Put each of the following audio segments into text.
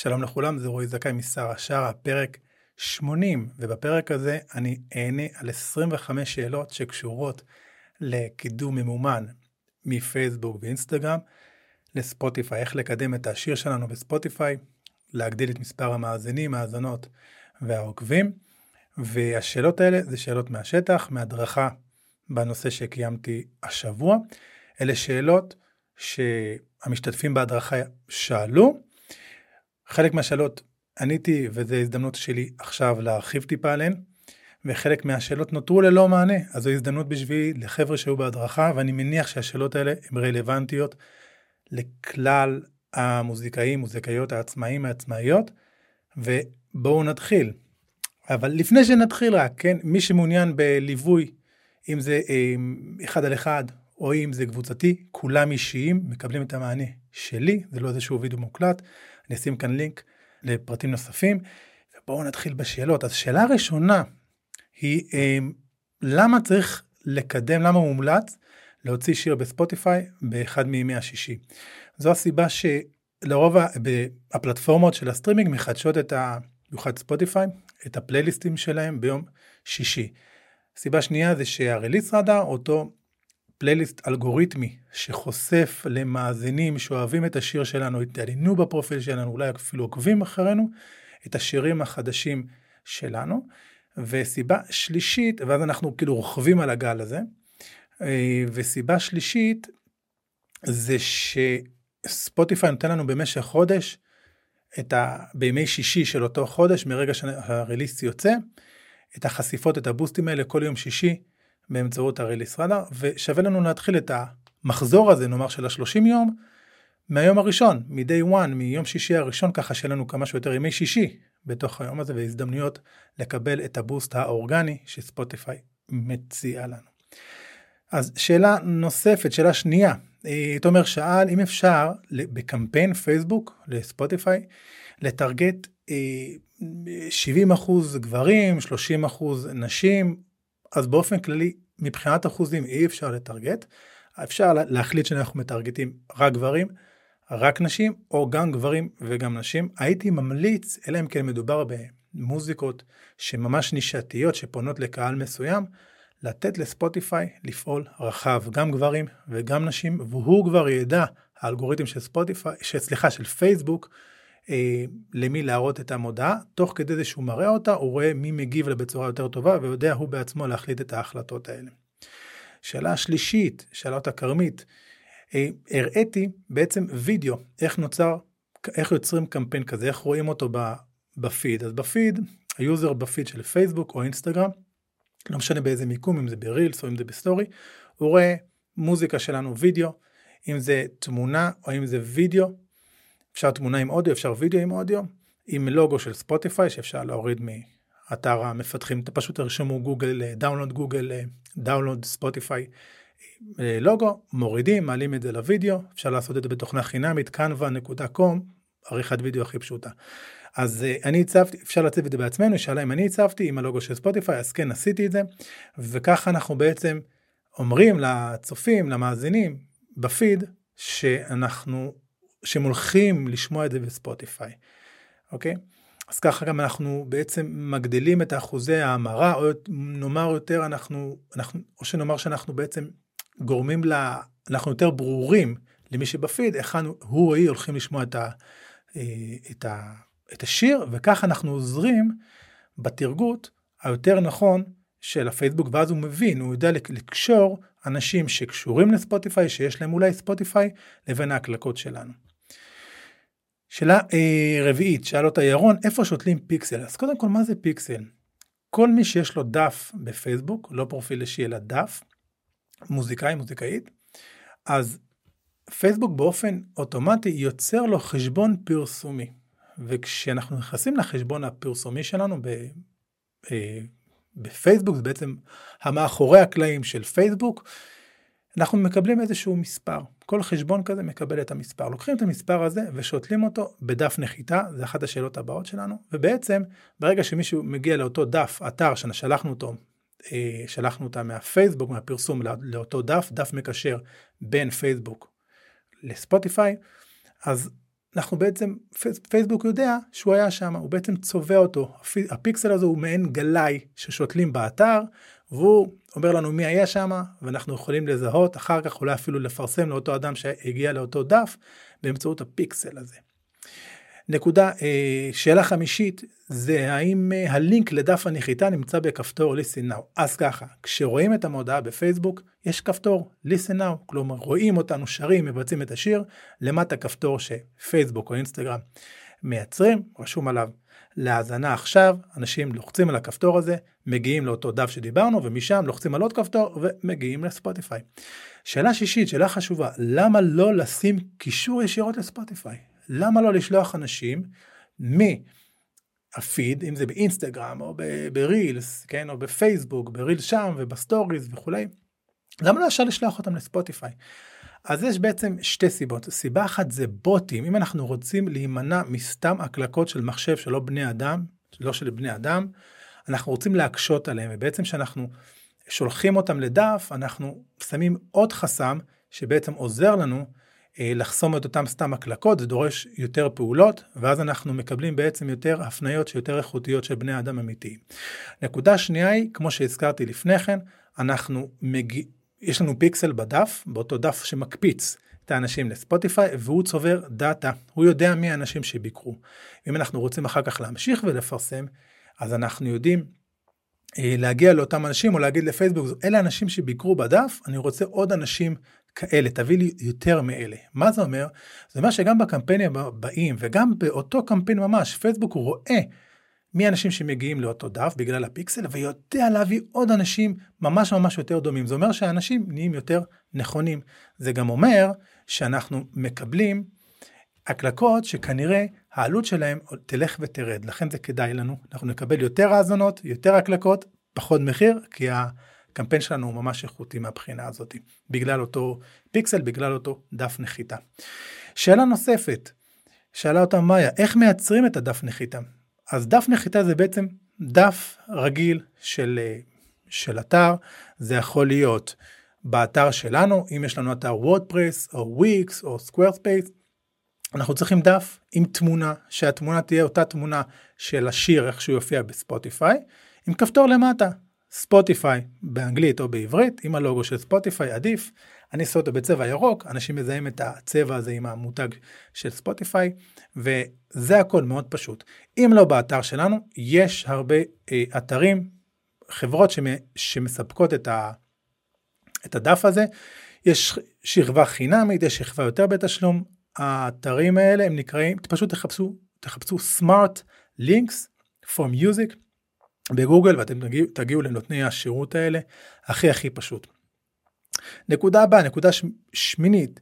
שלום לכולם, זה רועי זכאי משר השאר, הפרק 80, ובפרק הזה אני אענה על 25 שאלות שקשורות לקידום ממומן מפייסבוק ואינסטגרם לספוטיפיי, איך לקדם את השיר שלנו בספוטיפיי, להגדיל את מספר המאזינים, האזנות והעוקבים, והשאלות האלה זה שאלות מהשטח, מהדרכה בנושא שקיימתי השבוע. אלה שאלות שהמשתתפים בהדרכה שאלו, חלק מהשאלות עניתי וזו הזדמנות שלי עכשיו להרחיב טיפה עליהן, וחלק מהשאלות נותרו ללא מענה, אז זו הזדמנות בשבילי לחבר'ה שהיו בהדרכה, ואני מניח שהשאלות האלה הן רלוונטיות לכלל המוזיקאים, מוזיקאיות, העצמאים, העצמאיות, ובואו נתחיל. אבל לפני שנתחיל רק, כן, מי שמעוניין בליווי, אם זה אה, אחד על אחד, או אם זה קבוצתי, כולם אישיים, מקבלים את המענה שלי, זה לא איזשהו וידאו מוקלט, אני אשים כאן לינק לפרטים נוספים, ובואו נתחיל בשאלות. אז שאלה ראשונה היא, אה, למה צריך לקדם, למה מומלץ להוציא שיר בספוטיפיי באחד מימי השישי? זו הסיבה שלרוב הפלטפורמות של הסטרימינג מחדשות את ה... במיוחד ספוטיפיי, את הפלייליסטים שלהם ביום שישי. סיבה שנייה זה שהרליס רדאר, אותו פלייליסט אלגוריתמי שחושף למאזינים שאוהבים את השיר שלנו, התעניינו בפרופיל שלנו, אולי אפילו עוקבים אחרינו, את השירים החדשים שלנו. וסיבה שלישית, ואז אנחנו כאילו רוכבים על הגל הזה, אה, וסיבה שלישית זה שספוטיפיי נותן לנו במשך חודש, את ה... בימי שישי של אותו חודש, מרגע שהרליסט יוצא, את החשיפות, את הבוסטים האלה כל יום שישי, באמצעות הריליס רדאר, ושווה לנו להתחיל את המחזור הזה, נאמר של השלושים יום, מהיום הראשון, מ-day one, מיום שישי הראשון, ככה שיהיה לנו כמה שיותר ימי שישי בתוך היום הזה, והזדמנויות לקבל את הבוסט האורגני שספוטיפיי מציע לנו. אז שאלה נוספת, שאלה שנייה, אה, תומר שאל אם אפשר בקמפיין פייסבוק לספוטיפיי לטרגט 70 אה, אחוז גברים, 30 אחוז נשים, אז באופן כללי, מבחינת אחוזים אי אפשר לטרגט. אפשר להחליט שאנחנו מטרגטים רק גברים, רק נשים, או גם גברים וגם נשים. הייתי ממליץ, אלא אם כן מדובר במוזיקות שממש נישתיות, שפונות לקהל מסוים, לתת לספוטיפיי לפעול רחב, גם גברים וגם נשים, והוא כבר ידע, האלגוריתם של ספוטיפיי, סליחה, של פייסבוק, אה, למי להראות את המודעה, תוך כדי זה שהוא מראה אותה, הוא רואה מי מגיב לה בצורה יותר טובה, ויודע הוא בעצמו להחליט את ההחלטות האלה. שאלה שלישית, שאלה אותה כרמית, אה, הראיתי בעצם וידאו, איך נוצר, איך יוצרים קמפיין כזה, איך רואים אותו בפיד. אז בפיד, ה user בפיד של פייסבוק או אינסטגרם, לא משנה באיזה מיקום, אם זה ברילס או אם זה בסטורי, הוא רואה מוזיקה שלנו וידאו, אם זה תמונה או אם זה וידאו, אפשר תמונה עם אודיו, אפשר וידאו עם אודיו, עם לוגו של ספוטיפיי שאפשר להוריד מאתר המפתחים, פשוט תרשמו גוגל, download Google, download Spotify logo, מורידים, מעלים את זה לוידאו, אפשר לעשות את זה בתוכנה חינמית, canva.com, עריכת וידאו הכי פשוטה. אז אני הצבתי, אפשר להציב את זה בעצמנו, שאלה אם אני הצבתי עם הלוגו של ספוטיפיי, אז כן עשיתי את זה, וככה אנחנו בעצם אומרים לצופים, למאזינים, בפיד, שאנחנו שהם הולכים לשמוע את זה בספוטיפיי, אוקיי? אז ככה גם אנחנו בעצם מגדילים את אחוזי ההמרה, או נאמר יותר אנחנו, אנחנו, או שנאמר שאנחנו בעצם גורמים ל... אנחנו יותר ברורים למי שבפיד, היכן הוא או היא הולכים לשמוע את, ה, אה, את, ה, את השיר, וככה אנחנו עוזרים בתרגות היותר נכון של הפייסבוק, ואז הוא מבין, הוא יודע לקשור אנשים שקשורים לספוטיפיי, שיש להם אולי ספוטיפיי, לבין ההקלקות שלנו. שאלה אה, רביעית, שאל אותה ירון, איפה שותלים פיקסל? אז קודם כל, מה זה פיקסל? כל מי שיש לו דף בפייסבוק, לא פרופיל אישי אלא דף, מוזיקאי, מוזיקאית, אז פייסבוק באופן אוטומטי יוצר לו חשבון פרסומי. וכשאנחנו נכנסים לחשבון הפרסומי שלנו ב, אה, בפייסבוק, זה בעצם המאחורי הקלעים של פייסבוק, אנחנו מקבלים איזשהו מספר. כל חשבון כזה מקבל את המספר. לוקחים את המספר הזה ושותלים אותו בדף נחיתה, זה אחת השאלות הבאות שלנו, ובעצם ברגע שמישהו מגיע לאותו דף, אתר ששלחנו אותו, אה, שלחנו אותה מהפייסבוק, מהפרסום לאותו דף, דף מקשר בין פייסבוק לספוטיפיי, אז אנחנו בעצם, פייסבוק יודע שהוא היה שם, הוא בעצם צובע אותו. הפיקסל הזה הוא מעין גלאי ששותלים באתר, והוא אומר לנו מי היה שם, ואנחנו יכולים לזהות, אחר כך אולי אפילו לפרסם לאותו אדם שהגיע לאותו דף, באמצעות הפיקסל הזה. נקודה, אה, שאלה חמישית, זה האם אה, הלינק לדף הנחיתה נמצא בכפתור listen now. אז ככה, כשרואים את המודעה בפייסבוק, יש כפתור listen now, כלומר רואים אותנו שרים, מבצעים את השיר, למטה כפתור שפייסבוק או אינסטגרם מייצרים, רשום עליו להאזנה עכשיו, אנשים לוחצים על הכפתור הזה, מגיעים לאותו דף שדיברנו, ומשם לוחצים על עוד כפתור ומגיעים לספוטיפיי. שאלה שישית, שאלה חשובה, למה לא לשים קישור ישירות לספוטיפיי? למה לא לשלוח אנשים מהפיד, אם זה באינסטגרם או ברילס, כן, או בפייסבוק, ברילס שם ובסטוריז וכולי, למה לא אפשר לשלוח אותם לספוטיפיי? אז יש בעצם שתי סיבות. סיבה אחת זה בוטים, אם אנחנו רוצים להימנע מסתם הקלקות של מחשב שלא בני אדם, לא של בני אדם, אנחנו רוצים להקשות עליהם, ובעצם כשאנחנו שולחים אותם לדף, אנחנו שמים עוד חסם שבעצם עוזר לנו לחסום את אותם סתם הקלקות, זה דורש יותר פעולות, ואז אנחנו מקבלים בעצם יותר הפניות שיותר איכותיות של בני אדם אמיתיים. נקודה שנייה היא, כמו שהזכרתי לפני כן, אנחנו מגיע, יש לנו פיקסל בדף, באותו דף שמקפיץ את האנשים לספוטיפיי, והוא צובר דאטה, הוא יודע מי האנשים שביקרו. אם אנחנו רוצים אחר כך להמשיך ולפרסם, אז אנחנו יודעים אה, להגיע לאותם אנשים או להגיד לפייסבוק, אלה אנשים שביקרו בדף, אני רוצה עוד אנשים כאלה, תביא לי יותר מאלה. מה זה אומר? זה אומר שגם בקמפיינים הבאים וגם באותו קמפיין ממש, פייסבוק רואה מי האנשים שמגיעים לאותו דף בגלל הפיקסל ויודע להביא עוד אנשים ממש ממש יותר דומים. זה אומר שהאנשים נהיים יותר נכונים. זה גם אומר שאנחנו מקבלים הקלקות שכנראה העלות שלהם תלך ותרד, לכן זה כדאי לנו. אנחנו נקבל יותר האזנות, יותר הקלקות, פחות מחיר, כי. הקמפיין שלנו הוא ממש איכותי מהבחינה הזאת, בגלל אותו פיקסל, בגלל אותו דף נחיתה. שאלה נוספת, שאלה אותה מאיה, איך מייצרים את הדף נחיתה? אז דף נחיתה זה בעצם דף רגיל של, של אתר, זה יכול להיות באתר שלנו, אם יש לנו אתר WordPress או וויקס או Squarespace, אנחנו צריכים דף עם תמונה, שהתמונה תהיה אותה תמונה של השיר איך שהוא יופיע בספוטיפיי, עם כפתור למטה, ספוטיפיי באנגלית או בעברית עם הלוגו של ספוטיפיי עדיף. אני עושה אותו בצבע ירוק, אנשים מזהים את הצבע הזה עם המותג של ספוטיפיי, וזה הכל מאוד פשוט. אם לא באתר שלנו, יש הרבה אה, אתרים, חברות שמספקות את, ה, את הדף הזה, יש שכבה חינמית, יש שכבה יותר בתשלום, האתרים האלה הם נקראים, פשוט תחפשו, תחפשו smart links for music. בגוגל ואתם תגיעו, תגיעו לנותני השירות האלה הכי הכי פשוט. נקודה הבאה, נקודה ש... שמינית,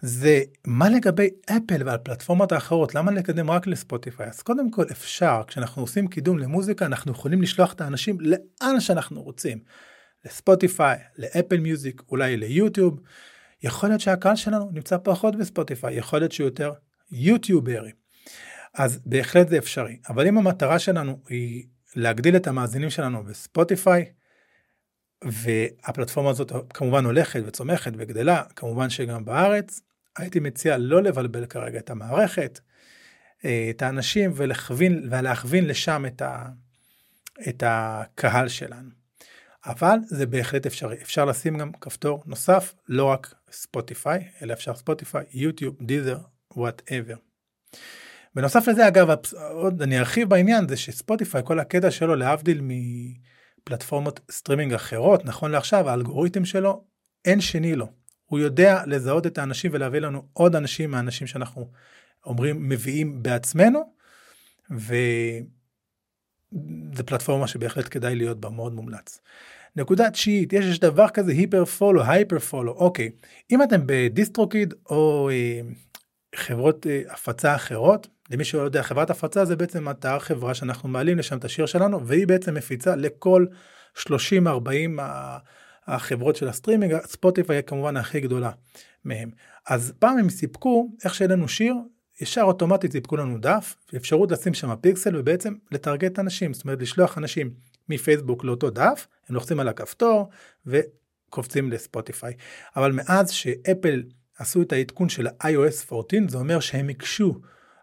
זה מה לגבי אפל והפלטפורמות האחרות, למה לקדם רק לספוטיפיי? אז קודם כל אפשר, כשאנחנו עושים קידום למוזיקה, אנחנו יכולים לשלוח את האנשים לאן שאנחנו רוצים. לספוטיפיי, לאפל מיוזיק, אולי ליוטיוב. יכול להיות שהקהל שלנו נמצא פחות בספוטיפיי, יכול להיות שהוא יותר יוטיוברי. אז בהחלט זה אפשרי. אבל אם המטרה שלנו היא להגדיל את המאזינים שלנו בספוטיפיי, והפלטפורמה הזאת כמובן הולכת וצומחת וגדלה, כמובן שגם בארץ, הייתי מציע לא לבלבל כרגע את המערכת, אה, את האנשים ולהכווין, ולהכווין לשם את, ה, את הקהל שלנו. אבל זה בהחלט אפשרי, אפשר לשים גם כפתור נוסף, לא רק ספוטיפיי, אלא אפשר ספוטיפיי, יוטיוב, Deezer, whatever. בנוסף לזה אגב עוד אני ארחיב בעניין זה שספוטיפיי כל הקטע שלו להבדיל מפלטפורמות סטרימינג אחרות נכון לעכשיו האלגוריתם שלו אין שני לו. הוא יודע לזהות את האנשים ולהביא לנו עוד אנשים מהאנשים שאנחנו אומרים מביאים בעצמנו וזה פלטפורמה שבהחלט כדאי להיות בה מאוד מומלץ. נקודה תשיעית יש, יש דבר כזה Hyperfollow הייפר פולו אוקיי אם אתם ב DistroKid או אה, חברות אה, הפצה אחרות למי שלא יודע, חברת הפצה זה בעצם אתר חברה שאנחנו מעלים לשם את השיר שלנו, והיא בעצם מפיצה לכל 30-40 החברות של הסטרימינג, ספוטיפיי היא כמובן הכי גדולה מהם. אז פעם הם סיפקו, איך לנו שיר, ישר אוטומטית סיפקו לנו דף, אפשרות לשים שם פיקסל ובעצם לטרגט אנשים, זאת אומרת לשלוח אנשים מפייסבוק לאותו דף, הם לוחצים על הכפתור וקופצים לספוטיפיי. אבל מאז שאפל עשו את העדכון של ה-iOS 14, זה אומר שהם הקשו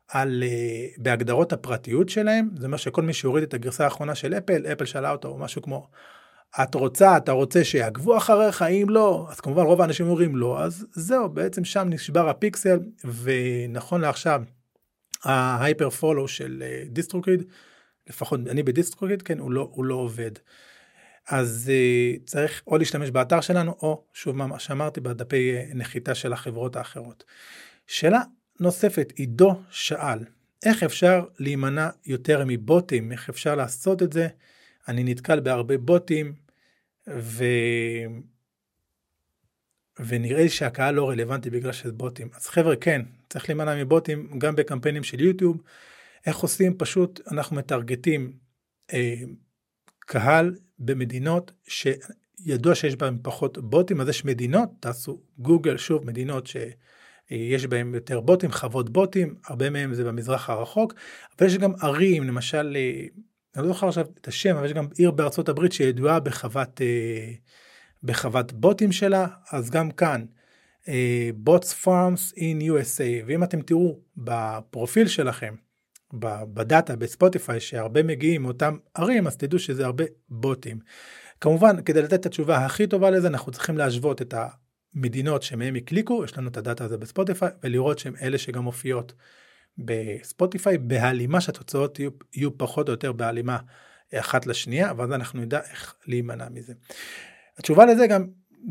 על, uh, בהגדרות הפרטיות שלהם, זה אומר שכל מי שהוריד את הגרסה האחרונה של אפל, אפל שאלה אותו, או משהו כמו, את רוצה, אתה רוצה שיעקבו אחריך, אם לא, אז כמובן רוב האנשים אומרים לא, אז זהו, בעצם שם נשבר הפיקסל, ונכון לעכשיו, ה Hyperfollow של DistroKid, אה, לפחות אני ב DistroKid, כן, הוא לא, הוא לא עובד. אז אה, צריך או להשתמש באתר שלנו, או שוב מה שאמרתי, בדפי נחיתה של החברות האחרות. שאלה נוספת, עידו שאל, איך אפשר להימנע יותר מבוטים? איך אפשר לעשות את זה? אני נתקל בהרבה בוטים, ו... ונראה לי שהקהל לא רלוונטי בגלל שזה בוטים. אז חבר'ה, כן, צריך להימנע מבוטים גם בקמפיינים של יוטיוב. איך עושים? פשוט אנחנו מטרגטים אה, קהל במדינות שידוע שיש בהן פחות בוטים, אז יש מדינות, תעשו גוגל, שוב, מדינות שיש בהן יותר בוטים, חוות בוטים, הרבה מהם זה במזרח הרחוק, אבל יש גם ערים, למשל, אה, אני לא זוכר עכשיו את השם, אבל יש גם עיר בארצות הברית שידועה בחוות, אה, בחוות בוטים שלה, אז גם כאן, bots farms in USA, ואם אתם תראו בפרופיל שלכם, ב data בספוטיפיי שהרבה מגיעים מאותם ערים אז תדעו שזה הרבה בוטים. כמובן כדי לתת את התשובה הכי טובה לזה אנחנו צריכים להשוות את המדינות שמהם הקליקו יש לנו את ה data הזה בספוטיפיי ולראות שהם אלה שגם מופיעות בספוטיפיי בהלימה שהתוצאות יהיו, יהיו פחות או יותר בהלימה אחת לשנייה ואז אנחנו נדע איך להימנע מזה. התשובה לזה גם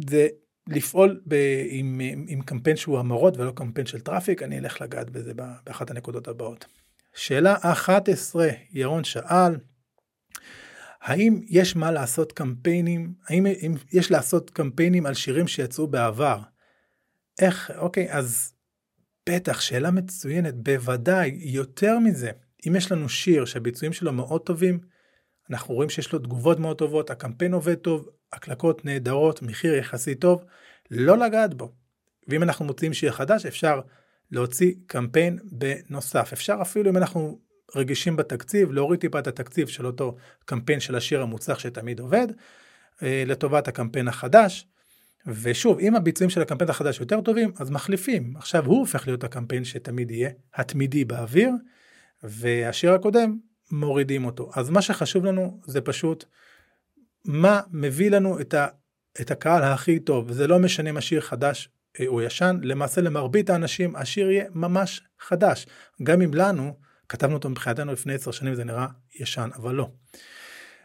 זה לפעול ב, עם, עם, עם קמפיין שהוא המרות ולא קמפיין של traffic אני אלך לגעת בזה באחת הנקודות הבאות. שאלה 11, ירון שאל, האם יש מה לעשות קמפיינים, האם יש לעשות קמפיינים על שירים שיצאו בעבר? איך, אוקיי, אז בטח, שאלה מצוינת, בוודאי, יותר מזה, אם יש לנו שיר שהביצועים שלו מאוד טובים, אנחנו רואים שיש לו תגובות מאוד טובות, הקמפיין עובד טוב, הקלקות נהדרות, מחיר יחסית טוב, לא לגעת בו. ואם אנחנו מוצאים שיר חדש, אפשר להוציא קמפיין בנוסף. אפשר אפילו אם אנחנו רגישים בתקציב, להוריד טיפה את התקציב של אותו קמפיין של השיר המוצלח שתמיד עובד, אה, לטובת הקמפיין החדש. ושוב, אם הביצועים של הקמפיין החדש יותר טובים, אז מחליפים. עכשיו הוא הופך להיות הקמפיין שתמיד יהיה התמידי באוויר, והשיר הקודם, מורידים אותו. אז מה שחשוב לנו זה פשוט מה מביא לנו את, ה, את הקהל הכי טוב. זה לא משנה אם השיר חדש הוא ישן, למעשה למרבית האנשים השיר יהיה ממש חדש. גם אם לנו, כתבנו אותו מבחינתנו לפני עשר שנים זה נראה ישן, אבל לא.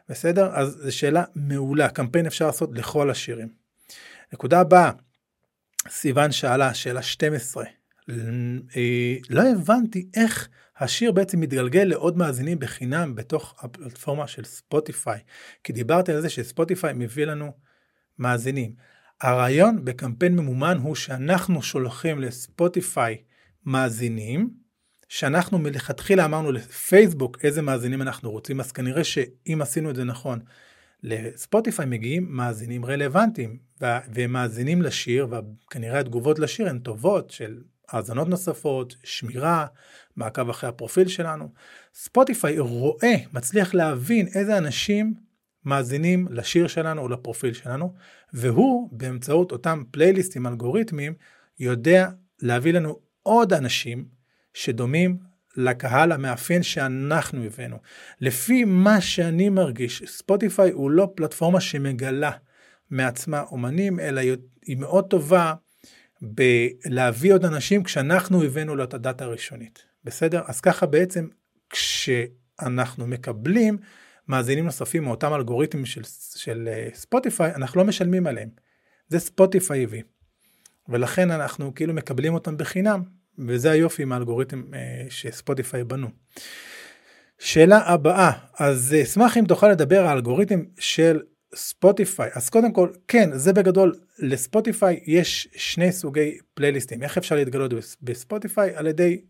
בסדר? אז זו שאלה מעולה, קמפיין אפשר לעשות לכל השירים. נקודה הבאה, סיוון שאלה, שאלה 12. אה, לא הבנתי איך השיר בעצם מתגלגל לעוד מאזינים בחינם בתוך הפלטפורמה של ספוטיפיי. כי דיברתי על זה שספוטיפיי מביא לנו מאזינים. הרעיון בקמפיין ממומן הוא שאנחנו שולחים לספוטיפיי מאזינים, שאנחנו מלכתחילה אמרנו לפייסבוק איזה מאזינים אנחנו רוצים, אז כנראה שאם עשינו את זה נכון, לספוטיפיי מגיעים מאזינים רלוונטיים, והם מאזינים לשיר, וכנראה התגובות לשיר הן טובות של האזנות נוספות, שמירה, מעקב אחרי הפרופיל שלנו. ספוטיפיי רואה, מצליח להבין איזה אנשים מאזינים לשיר שלנו או לפרופיל שלנו, והוא באמצעות אותם פלייליסטים אלגוריתמיים יודע להביא לנו עוד אנשים שדומים לקהל המאפיין שאנחנו הבאנו. לפי מה שאני מרגיש, ספוטיפיי הוא לא פלטפורמה שמגלה מעצמה אומנים, אלא היא מאוד טובה בלהביא עוד אנשים כשאנחנו הבאנו לו את הדאטה הראשונית. בסדר? אז ככה בעצם כשאנחנו מקבלים מאזינים נוספים מאותם אלגוריתמים של, של אה, ספוטיפיי, אנחנו לא משלמים עליהם. זה ספוטיפיי הביא. ולכן אנחנו כאילו מקבלים אותם בחינם, וזה היופי עם האלגוריתם אה, שספוטיפיי בנו. שאלה הבאה, אז אה, אשמח אם תוכל לדבר על האלגוריתם של ספוטיפיי. אז קודם כל, כן, זה בגדול, לספוטיפיי יש שני סוגי פלייליסטים. איך אפשר להתגלות בספוטיפיי? על ידי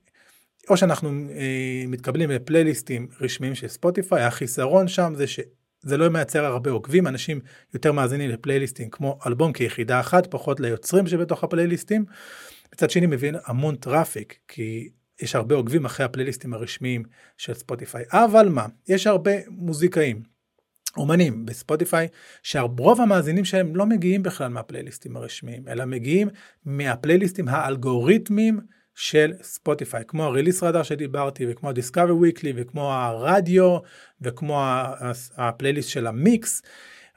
או שאנחנו אה, מתקבלים בפלייליסטים רשמיים של ספוטיפיי, החיסרון שם זה שזה לא מייצר הרבה עוקבים, אנשים יותר מאזינים לפלייליסטים כמו אלבום כיחידה אחת, פחות ליוצרים שבתוך הפלייליסטים. מצד שני מבין המון traffic, כי יש הרבה עוקבים אחרי הפלייליסטים הרשמיים של ספוטיפיי. אבל מה, יש הרבה מוזיקאים אומנים בספוטיפיי, שרוב המאזינים שלהם לא מגיעים בכלל מהפלייליסטים הרשמיים, אלא מגיעים מהפלייליסטים האלגוריתמיים של ספוטיפיי, כמו ה-Release Radar שדיברתי, וכמו ה-Discover Weekly, וכמו הרדיו, וכמו הפלייליסט של המיקס.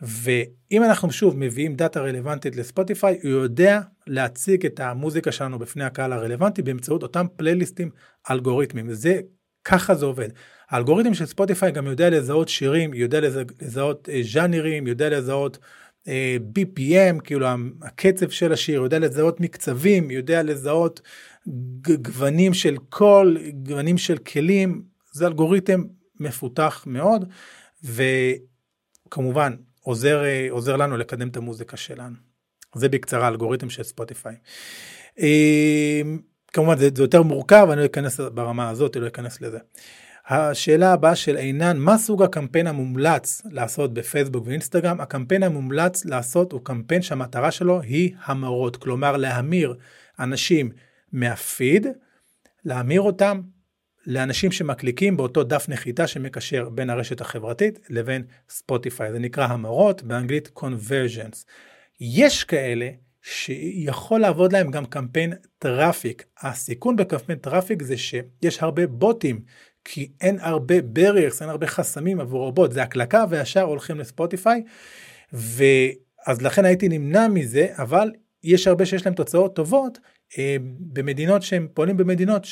ואם אנחנו שוב מביאים data רלוונטית לספוטיפיי, הוא יודע להציג את המוזיקה שלנו בפני הקהל הרלוונטי באמצעות אותם פלייליסטים אלגוריתמיים. זה, ככה זה עובד. האלגוריתם של ספוטיפיי גם יודע לזהות שירים, יודע לזהות אה, ז'אנרים, יודע לזהות אה, BPM, כאילו הקצב של השיר, יודע לזהות מקצבים, יודע לזהות גוונים של קול, גוונים של כלים, זה אלגוריתם מפותח מאוד, וכמובן עוזר, אה, עוזר לנו לקדם את המוזיקה שלנו. זה בקצרה אלגוריתם של ספוטיפיי. כמובן זה, זה יותר מורכב, אני לא אכנס ברמה הזאת, אני לא אכנס לזה. השאלה הבאה של עינן, מה סוג הקמפיין המומלץ לעשות בפייסבוק ואינסטגרם? הקמפיין המומלץ לעשות הוא קמפיין שהמטרה שלו היא המרות, כלומר להמיר אנשים מהפיד, להמיר אותם לאנשים שמקליקים באותו דף נחיתה שמקשר בין הרשת החברתית לבין ספוטיפיי, זה נקרא המרות, באנגלית conversions. יש כאלה שיכול לעבוד להם גם קמפיין traffic. הסיכון בקמפיין traffic זה שיש הרבה בוטים כי אין הרבה barriers, אין הרבה חסמים עבור רובוט, זה הקלקה וישר הולכים לספוטיפיי, ואז לכן הייתי נמנע מזה, אבל יש הרבה שיש להם תוצאות טובות אה, במדינות שהם פועלים במדינות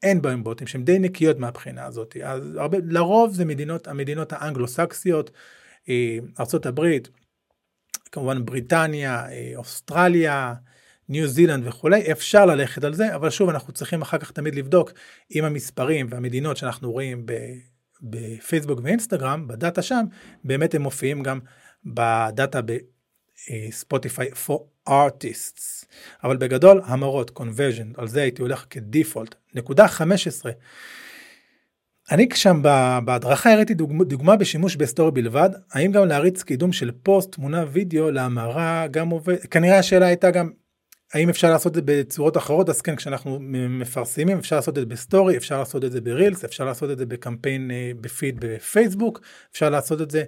שאין בהם בוטים, שהן די נקיות מהבחינה הזאת. אז הרבה, לרוב זה מדינות, המדינות האנגלו-סקסיות, אה, ארה"ב, כמובן בריטניה, אה, אוסטרליה, ניו זילנד וכולי, אפשר ללכת על זה, אבל שוב אנחנו צריכים אחר כך תמיד לבדוק אם המספרים והמדינות שאנחנו רואים בפייסבוק ואינסטגרם, בדאטה שם, באמת הם מופיעים גם בדאטה בספוטיפיי for artists. אבל בגדול המרות, conversion, על זה הייתי הולך כדיפולט. נקודה 15. אני שם בהדרכה הראיתי דוגמה, דוגמה בשימוש בסטורי בלבד, האם גם להריץ קידום של פוסט, תמונה, וידאו להמרה גם עובד, כנראה השאלה הייתה גם האם אפשר לעשות את זה בצורות אחרות אז כן כשאנחנו מפרסמים אפשר לעשות את זה בסטורי אפשר לעשות את זה ברילס אפשר לעשות את זה בקמפיין אה, בפיד בפייסבוק אפשר לעשות את זה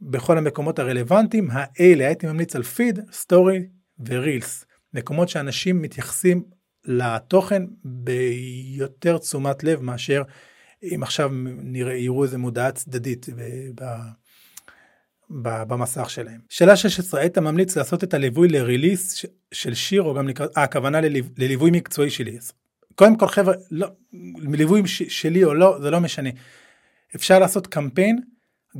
בכל המקומות הרלוונטיים האלה הייתי ממליץ על פיד סטורי ורילס מקומות שאנשים מתייחסים לתוכן ביותר תשומת לב מאשר אם עכשיו נראה יראו איזה מודעה צדדית. במסך שלהם. שאלה 16, היית ממליץ לעשות את הליווי לריליס של שיר או גם לקראת, אה, הכוונה לליו, לליווי מקצועי שלי. קודם כל חבר'ה, לא, ליווי שלי או לא, זה לא משנה. אפשר לעשות קמפיין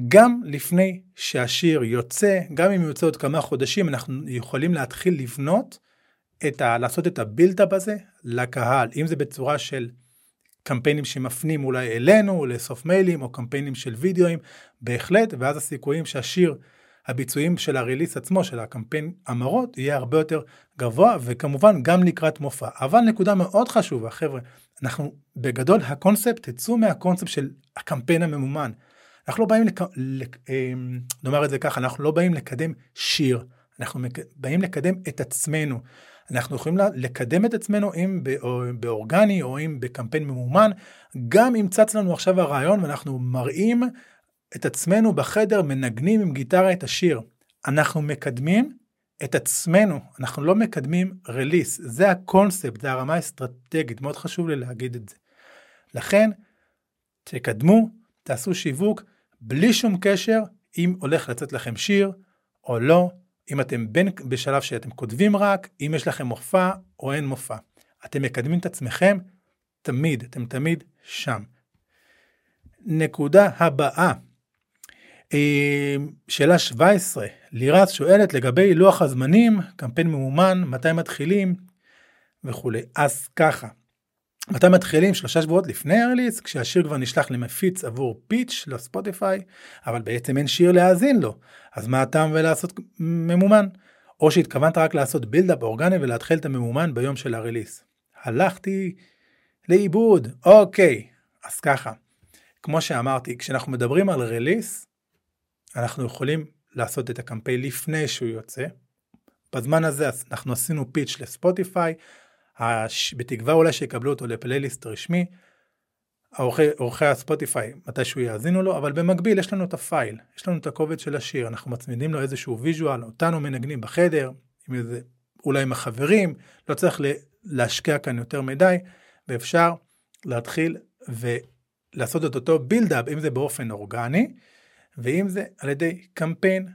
גם לפני שהשיר יוצא, גם אם יוצא עוד כמה חודשים, אנחנו יכולים להתחיל לבנות את ה... לעשות את ה buildup הזה לקהל, אם זה בצורה של קמפיינים שמפנים אולי אלינו, לאסוף מיילים, או קמפיינים של וידאוים, בהחלט, ואז הסיכויים שהשיר, הביצועים של ה release עצמו, של הקמפיין המרות, יהיה הרבה יותר גבוה, וכמובן גם לקראת מופע. אבל נקודה מאוד חשובה, חבר'ה, אנחנו בגדול הקונספט, תצאו מהקונספט של הקמפיין הממומן. אנחנו לא באים, לק... לק... אמ, נאמר את זה ככה, אנחנו לא באים לקדם שיר, אנחנו באים לקדם את עצמנו. אנחנו יכולים לקדם את עצמנו אם באורגני או אם בקמפיין ממומן, גם אם צץ לנו עכשיו הרעיון ואנחנו מראים את עצמנו בחדר, מנגנים עם גיטרה את השיר. אנחנו מקדמים את עצמנו, אנחנו לא מקדמים רליס, זה הקונספט, זה הרמה האסטרטגית, מאוד חשוב לי להגיד את זה. לכן, תקדמו, תעשו שיווק, בלי שום קשר אם הולך לצאת לכם שיר או לא, אם אתם בין בשלב שאתם כותבים רק, אם יש לכם מופע או אין מופע. אתם מקדמים את עצמכם תמיד, אתם תמיד שם. נקודה הבאה, אה, שאלה 17, לירז שואלת לגבי לוח הזמנים, קמפיין ממומן, מתי מתחילים וכולי. אז ככה, מתי מתחילים? שלושה שבועות לפני הרליס, כשהשיר כבר נשלח למפיץ עבור פיץ' לספוטיפיי, אבל בעצם אין שיר להאזין לו. אז מה הטעם ולעשות ממומן? או שהתכוונת רק לעשות בילדאפ אורגני ולהתחיל את הממומן ביום של הרליס. הלכתי לאיבוד, אוקיי, אז ככה, כמו שאמרתי, כשאנחנו מדברים על רליס, אנחנו יכולים לעשות את הקמפיין לפני שהוא יוצא. בזמן הזה אנחנו עשינו pitch לספוטיפיי, בתקווה אולי שיקבלו אותו לפלייליסט רשמי. עורכי הספוטיפיי מתישהו יאזינו לו, אבל במקביל יש לנו את ה file, יש לנו את הקובץ של השיר, אנחנו מצמידים לו איזשהו visual, אותנו מנגנים בחדר, עם איזה, אולי עם החברים, לא צריך להשקיע כאן יותר מדי, ואפשר להתחיל ולעשות את אותו buildup, אם זה באופן אורגני, ואם זה על ידי קמפיין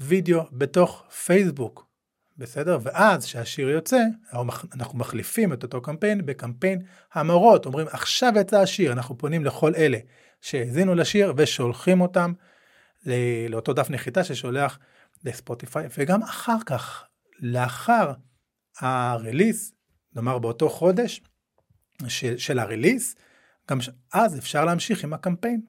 וידאו בתוך פייסבוק, בסדר? ואז כשהשיר יוצא, אנחנו מחליפים את אותו קמפיין בקמפיין המורות, אומרים עכשיו יצא השיר, אנחנו פונים לכל אלה שהאזינו לשיר ושולחים אותם לאותו דף נחיתה ששולח לספוטיפיי, וגם אחר כך, לאחר הרליס, נאמר באותו חודש של, של הרליס, גם אז אפשר להמשיך עם הקמפיין.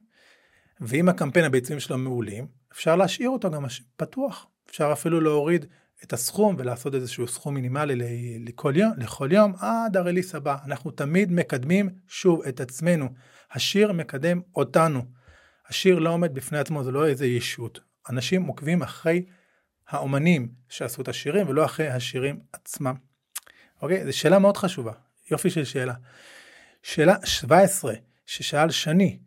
ואם הקמפיין הביצועים שלו מעולים, אפשר להשאיר אותו גם פתוח. אפשר אפילו להוריד את הסכום ולעשות איזשהו סכום מינימלי לכל יום, לכל יום עד הרליס הבא. אנחנו תמיד מקדמים שוב את עצמנו. השיר מקדם אותנו. השיר לא עומד בפני עצמו, זה לא איזה ישות. אנשים עוקבים אחרי האומנים שעשו את השירים ולא אחרי השירים עצמם. אוקיי? זו שאלה מאוד חשובה. יופי של שאלה. שאלה 17 ששאל שני,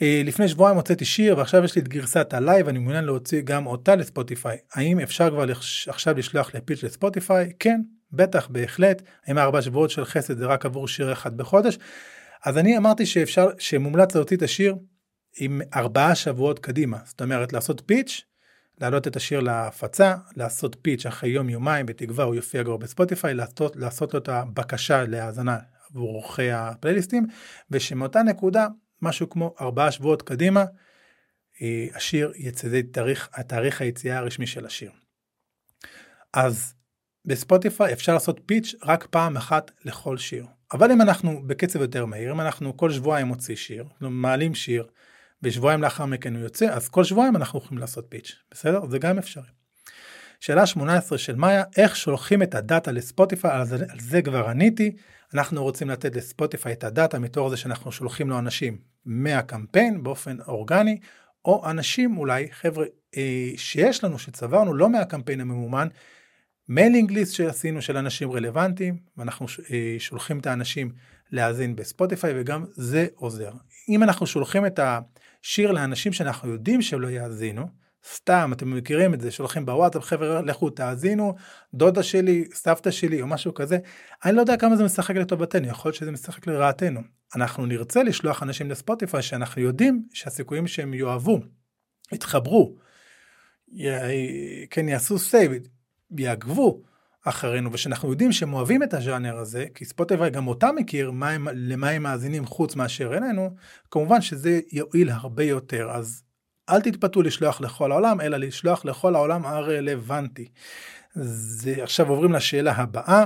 לפני שבועיים הוצאתי שיר ועכשיו יש לי את גרסת ה live אני מעוניין להוציא גם אותה לספוטיפיי. האם אפשר כבר עכשיו לשלוח ל pitch לספוטיפיי? כן בטח בהחלט. האם ארבע שבועות של חסד זה רק עבור שיר אחד בחודש. אז אני אמרתי שאפשר שמומלץ להוציא את השיר עם ארבעה שבועות קדימה. זאת אומרת לעשות pitch להעלות את השיר להפצה, לעשות pitch אחרי יום יומיים, בתקווה הוא יופיע כבר בספוטיפיי, לעשות, לעשות לו את הבקשה להאזנה עבור עורכי הפלייליסטים, ושמאותה נקודה משהו כמו ארבעה שבועות קדימה, אה, השיר יצא, תאריך, התאריך היציאה הרשמי של השיר. אז בספוטיפיי אפשר לעשות פיץ' רק פעם אחת לכל שיר. אבל אם אנחנו בקצב יותר מהיר, אם אנחנו כל שבועיים מוציא שיר, מעלים שיר, ושבועיים לאחר מכן הוא יוצא, אז כל שבועיים אנחנו יכולים לעשות פיץ', בסדר? זה גם אפשרי. שאלה 18 של מאיה, איך שולחים את הדאטה לספוטיפיי, על זה, על זה כבר עניתי, אנחנו רוצים לתת לספוטיפיי את ה data מתוך זה שאנחנו שולחים לו אנשים מהקמפיין באופן אורגני, או אנשים אולי, חבר'ה, אה, שיש לנו, שצברנו לא מהקמפיין הממומן, mailing list שעשינו של אנשים רלוונטיים, ואנחנו אה, שולחים את האנשים להאזין בספוטיפיי, וגם זה עוזר. אם אנחנו שולחים את השיר לאנשים שאנחנו יודעים שלא יאזינו, סתם, אתם מכירים את זה, שולחים בוואטסאפ, חבר'ה, לכו תאזינו, דודה שלי, סבתא שלי או משהו כזה, אני לא יודע כמה זה משחק לטובתנו, יכול להיות שזה משחק לרעתנו. אנחנו נרצה לשלוח אנשים לספוטיפיי שאנחנו יודעים שהסיכויים שהם יאהבו, יתחברו, י... כן, יעשו save, יעקבו אחרינו, ושאנחנו יודעים שהם אוהבים את הז'אנר הזה, כי ספוטיפיי גם אותם מכיר מה הם, למה הם מאזינים חוץ מאשר אלינו, כמובן שזה יועיל הרבה יותר. אז אל תתפתו לשלוח לכל העולם, אלא לשלוח לכל העולם הרלוונטי. זה, עכשיו עוברים לשאלה הבאה,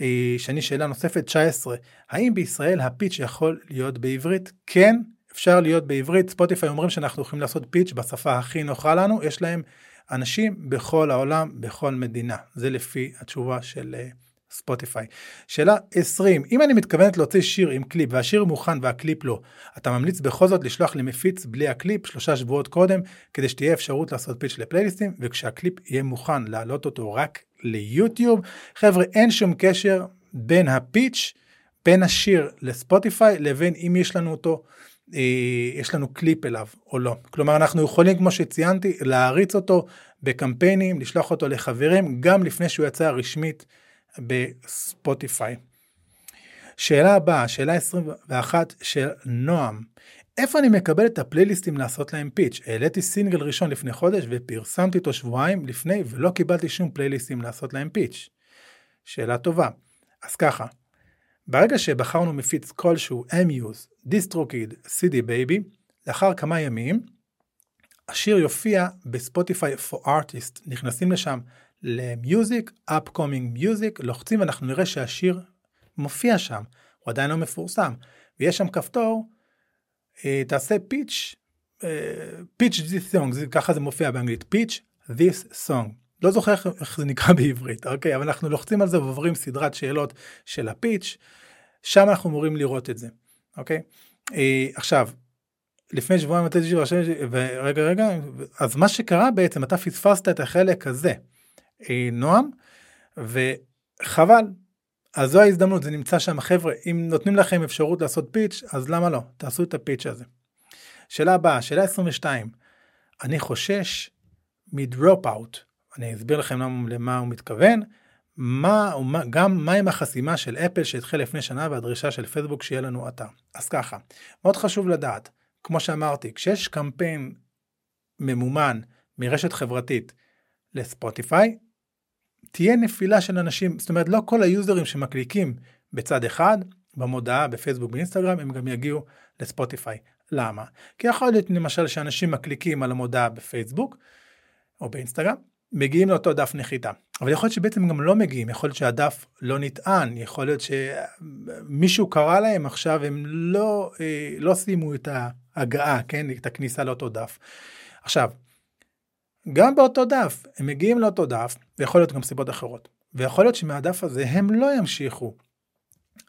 אה, שאני שאלה נוספת 19, האם בישראל ה pitch יכול להיות בעברית? כן, אפשר להיות בעברית, ספוטיפיי אומרים שאנחנו יכולים לעשות pitch בשפה הכי נוחה לנו, יש להם אנשים בכל העולם, בכל מדינה, זה לפי התשובה של אה, ספוטיפיי. שאלה 20, אם אני מתכוונת להוציא שיר עם קליפ והשיר מוכן והקליפ לא, אתה ממליץ בכל זאת לשלוח למפיץ בלי הקליפ שלושה שבועות קודם, כדי שתהיה אפשרות לעשות פיץ' לפלייליסטים, וכשהקליפ יהיה מוכן להעלות אותו רק ליוטיוב. חבר'ה, אין שום קשר בין הפיץ', בין השיר לספוטיפיי, לבין אם יש לנו אותו, אה, יש לנו קליפ אליו או לא. כלומר, אנחנו יכולים, כמו שציינתי, להריץ אותו בקמפיינים, לשלוח אותו לחברים, גם לפני שהוא יצא רשמית. בספוטיפיי. שאלה הבאה, שאלה 21 של נועם. איפה אני מקבל את ה playlistים לעשות להם pitch? העליתי סינגל ראשון לפני חודש ופרסמתי אותו שבועיים לפני ולא קיבלתי שום playlistים לעשות להם pitch. שאלה טובה. אז ככה, ברגע שבחרנו מפיץ כלשהו Amuse, DistroKid, CD Baby, לאחר כמה ימים, השיר יופיע ב Spotify for Artists, נכנסים לשם ל music, upcoming music, לוחצים ואנחנו נראה שהשיר מופיע שם, הוא עדיין לא מפורסם, ויש שם כפתור, אה, תעשה פיץ', פיץ' song, זה, ככה זה מופיע באנגלית, פיץ' this song. לא זוכר איך זה נקרא בעברית, אוקיי, אבל אנחנו לוחצים על זה ועוברים סדרת שאלות של הפיץ', שם אנחנו אמורים לראות את זה, אוקיי? אה, עכשיו, לפני שבועיים אתה ורגע רגע אז מה שקרה בעצם אתה פספסת את החלק הזה. אה, נועם, וחבל. אז זו ההזדמנות, זה נמצא שם. חבר'ה, אם נותנים לכם אפשרות לעשות פיץ', אז למה לא? תעשו את הפיץ' הזה. שאלה הבאה, שאלה 22. אני חושש מדרופ אאוט. אני אסביר לכם למה, למה הוא מתכוון. מה, גם מה עם החסימה של אפל שהתחיל לפני שנה והדרישה של פייסבוק שיהיה לנו אתר. אז ככה, מאוד חשוב לדעת, כמו שאמרתי, כשיש קמפיין ממומן מרשת חברתית לספוטיפיי, תהיה נפילה של אנשים, זאת אומרת לא כל היוזרים שמקליקים בצד אחד, במודעה בפייסבוק באינסטגרם, הם גם יגיעו לספוטיפיי. למה? כי יכול להיות למשל שאנשים מקליקים על המודעה בפייסבוק או באינסטגרם, מגיעים לאותו דף נחיתה. אבל יכול להיות שבעצם גם לא מגיעים, יכול להיות שהדף לא נטען, יכול להיות שמישהו קרא להם עכשיו, הם לא, אה, לא סיימו את ההגעה, כן, את הכניסה לאותו דף. עכשיו, גם באותו דף, הם מגיעים לאותו דף, ויכול להיות גם סיבות אחרות. ויכול להיות שמהדף הזה הם לא ימשיכו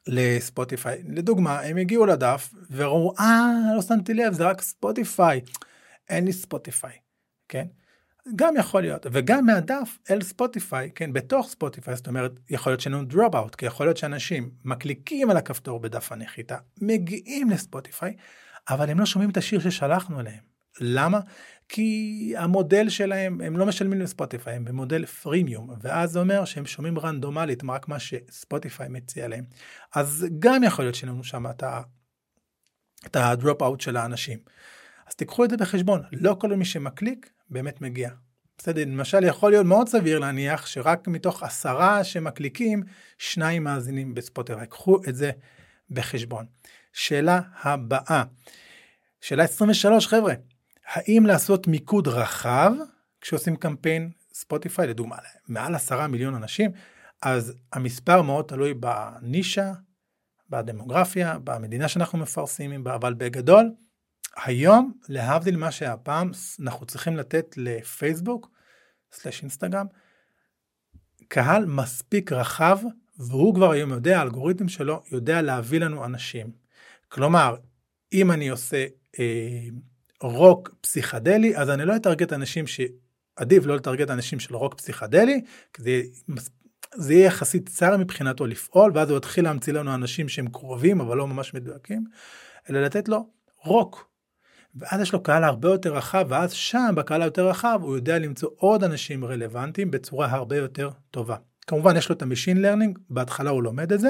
לספוטיפיי. לדוגמה, הם הגיעו לדף וראו, אה, לא שמתי לב, זה רק ספוטיפיי. אין לי ספוטיפיי, כן? גם יכול להיות, וגם מהדף אל ספוטיפיי, כן, בתוך ספוטיפיי, זאת אומרת, יכול להיות שאין לנו out, כי יכול להיות שאנשים מקליקים על הכפתור בדף הנחיתה, מגיעים לספוטיפיי, אבל הם לא שומעים את השיר ששלחנו אליהם. למה? כי המודל שלהם, הם לא משלמים לספוטיפיי, הם במודל פרימיום, ואז זה אומר שהם שומעים רנדומלית רק מה שספוטיפיי מציע להם. אז גם יכול להיות שאין לנו שם את הדרופ אאוט של האנשים. אז תיקחו את זה בחשבון, לא כל מי שמקליק באמת מגיע. בסדר, למשל יכול להיות מאוד סביר להניח שרק מתוך עשרה שמקליקים, שניים מאזינים בספוטיפיי. קחו את זה בחשבון. שאלה הבאה, שאלה 23 חבר'ה, האם לעשות מיקוד רחב כשעושים קמפיין ספוטיפיי, לדוגמה, מעל עשרה מיליון אנשים, אז המספר מאוד תלוי בנישה, בדמוגרפיה, במדינה שאנחנו מפרסמים בה, אבל בגדול, היום, להבדיל מה שהיה פעם, אנחנו צריכים לתת לפייסבוק, סלש אינסטגרם, קהל מספיק רחב, והוא כבר היום יודע, האלגוריתם שלו יודע להביא לנו אנשים. כלומר, אם אני עושה אה, רוק פסיכדלי, אז אני לא אטרגט אנשים ש... עדיף לא לטרגט אנשים של רוק פסיכדלי, כי זה, זה יהיה יחסית צר מבחינתו לפעול, ואז הוא יתחיל להמציא לנו אנשים שהם קרובים אבל לא ממש מדויקים, אלא לתת לו רוק. ואז יש לו קהל הרבה יותר רחב, ואז שם בקהל היותר רחב הוא יודע למצוא עוד אנשים רלוונטיים בצורה הרבה יותר טובה. כמובן יש לו את ה machine learning, בהתחלה הוא לומד את זה,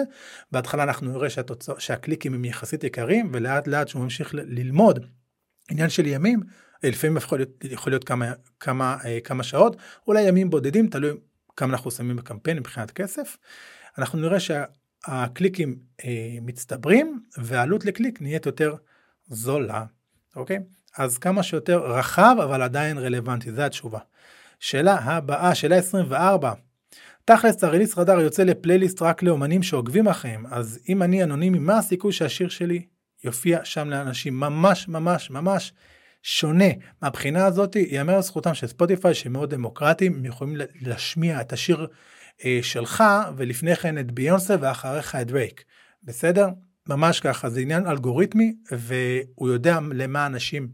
בהתחלה אנחנו נראה שהתוצא, שהקליקים הם יחסית יקרים, ולאט לאט שהוא ממשיך ללמוד עניין של ימים, לפעמים יכול להיות, יכול להיות כמה, כמה, אה, כמה שעות, אולי ימים בודדים, תלוי כמה אנחנו שמים בקמפיין מבחינת כסף. אנחנו נראה שהקליקים אה, מצטברים, והעלות לקליק נהיית יותר זולה, אוקיי? אז כמה שיותר רחב, אבל עדיין רלוונטי, זו התשובה. שאלה הבאה, שאלה 24. תכלס הריליס רדאר יוצא לפלייליסט רק לאומנים שעוקבים אחריהם, אז אם אני אנונימי, מה הסיכוי שהשיר שלי יופיע שם לאנשים ממש ממש ממש שונה. מהבחינה הזאת ייאמר לזכותם של ספוטיפיי שמאוד דמוקרטיים, הם יכולים להשמיע את השיר אה, שלך ולפני כן את ביונסה ואחריך את דרייק. בסדר? ממש ככה, זה עניין אלגוריתמי והוא יודע למה אנשים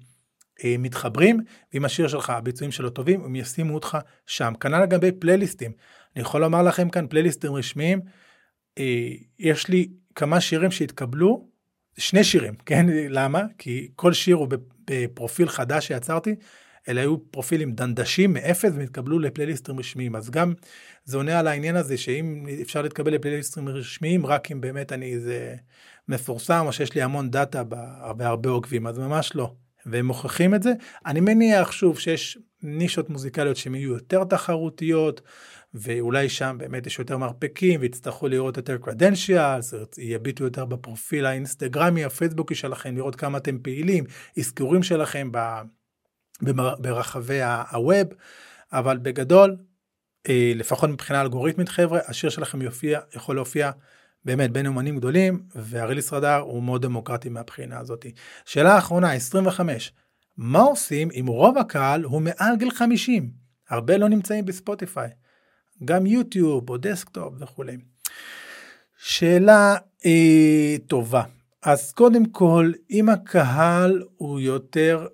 אה, מתחברים, ואם השיר שלך, הביצועים שלו טובים, הם ישימו אותך שם. כנ"ל לגבי פלייליסטים. אני יכול לומר לכם כאן פלייליסטים רשמיים, אה, יש לי כמה שירים שהתקבלו שני שירים, כן? למה? כי כל שיר הוא בפרופיל חדש שיצרתי, אלה היו פרופילים דנדשים מאפס והתקבלו לפלייליסטים רשמיים. אז גם זה עונה על העניין הזה שאם אפשר להתקבל לפלייליסטים רשמיים, רק אם באמת אני איזה מפורסם או שיש לי המון דאטה והרבה עוקבים, אז ממש לא. והם מוכיחים את זה. אני מניח שוב שיש נישות מוזיקליות שהן יהיו יותר תחרותיות, ואולי שם באמת יש יותר מרפקים ויצטרכו לראות יותר credentials, יביטו יותר בפרופיל האינסטגרמי, הפייסבוקי שלכם, לראות כמה אתם פעילים, אזכורים שלכם ב, ברחבי הווב, אבל בגדול, אה, לפחות מבחינה אלגוריתמית חבר'ה, השיר שלכם יופיע, יכול להופיע באמת בין אומנים גדולים, וה Release Radar הוא מאוד דמוקרטי מהבחינה הזאת. שאלה אחרונה, 25, מה עושים אם רוב הקהל הוא מעל גיל 50? הרבה לא נמצאים בספוטיפיי. גם יוטיוב או desktop וכולי. שאלה אה, טובה. אז קודם כל, אם הקהל הוא יותר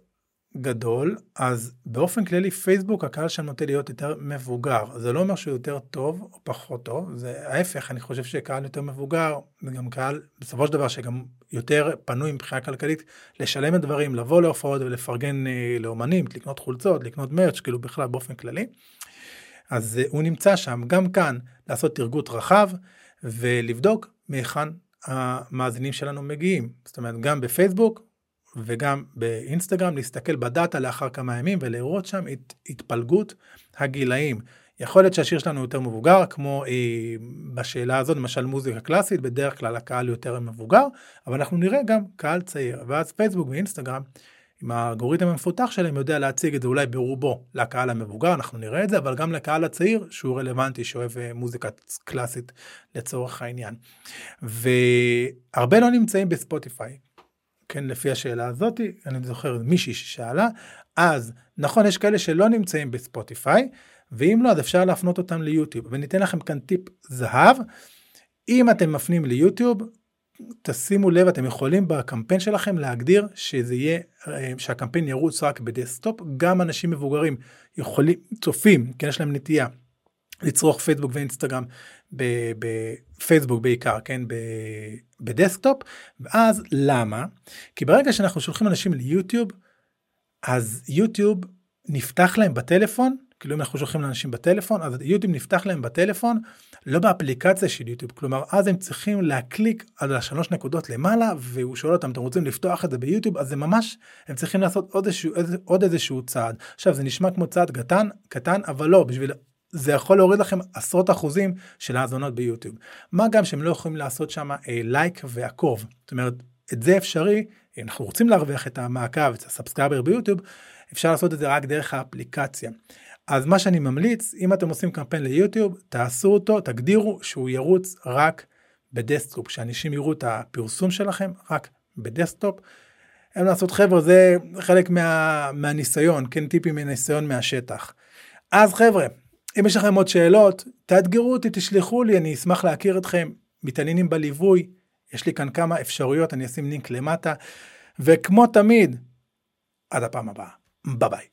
גדול, אז באופן כללי פייסבוק הקהל שם נוטה להיות יותר מבוגר. זה לא אומר שהוא יותר טוב או פחות טוב, זה ההפך, אני חושב שקהל יותר מבוגר, זה גם קהל בסופו של דבר שגם יותר פנוי מבחינה כלכלית לשלם את דברים, לבוא להופעות ולפרגן אה, לאומנים, לקנות חולצות, לקנות מרץ', כאילו בכלל באופן כללי. אז אה, הוא נמצא שם, גם כאן לעשות תרגות רחב ולבדוק מהיכן המאזינים שלנו מגיעים. זאת אומרת, גם בפייסבוק וגם באינסטגרם, להסתכל בדאטה לאחר כמה ימים ולראות שם את התפלגות הגילאים. יכול להיות שהשיר שלנו יותר מבוגר, כמו אה, בשאלה הזאת, למשל מוזיקה קלאסית, בדרך כלל הקהל יותר מבוגר, אבל אנחנו נראה גם קהל צעיר. ואז פייסבוק ואינסטגרם, עם האלגוריתם המפותח שלהם, יודע להציג את זה אולי ברובו לקהל המבוגר, אנחנו נראה את זה, אבל גם לקהל הצעיר, שהוא רלוונטי, שאוהב אה, מוזיקה קלאסית לצורך העניין. והרבה לא נמצאים בספוטיפיי, כן, לפי השאלה הזאת, אני זוכר מישהי ששאלה, אז נכון, יש כאלה שלא נמצאים בספוטיפיי, ואם לא, אז אפשר להפנות אותם ליוטיוב. וניתן לכם כאן טיפ זהב, אם אתם מפנים ליוטיוב, תשימו לב, אתם יכולים בקמפיין שלכם להגדיר שזה יהיה, אה, שהקמפיין ירוץ רק ב desktop, גם אנשים מבוגרים יכולים, צופים, כן, יש להם נטייה לצרוך פייסבוק ואינסטגרם בפייסבוק בעיקר, כן, ב desktop, ואז למה? כי ברגע שאנחנו שולחים אנשים ליוטיוב, אז יוטיוב נפתח להם בטלפון, כאילו אם אנחנו שולחים לאנשים בטלפון, אז יוטיוב נפתח להם בטלפון, לא באפליקציה של יוטיוב, כלומר אז הם צריכים להקליק על השלוש נקודות למעלה, והוא שואל אותם, אתם רוצים לפתוח את זה ביוטיוב, אז זה ממש, הם צריכים לעשות עוד איזשהו, עוד איזשהו צעד. עכשיו זה נשמע כמו צעד קטן, קטן, אבל לא, בשביל זה יכול להוריד לכם עשרות אחוזים של האזונות ביוטיוב. מה גם שהם לא יכולים לעשות שם אה, לייק ועקוב. זאת אומרת, את זה אפשרי, אם אנחנו רוצים להרוויח את המעקב, את ה subscriber ביוטיוב, אפשר לעשות את זה רק דרך האפליקציה. אז מה שאני ממליץ, אם אתם עושים קמפיין ליוטיוב, תעשו אותו, תגדירו שהוא ירוץ רק ב desktop, שאנשים יראו את הפרסום שלכם רק ב desktop. אין לעשות חבר'ה, זה חלק מה, מהניסיון, כן טיפים מניסיון מהשטח. אז חבר'ה, אם יש לכם עוד שאלות, תאתגרו אותי, תשלחו לי, אני אשמח להכיר אתכם. מתעניינים בליווי, יש לי כאן כמה אפשרויות, אני אשים לינק למטה. וכמו תמיד, עד הפעם הבאה. ביי ביי.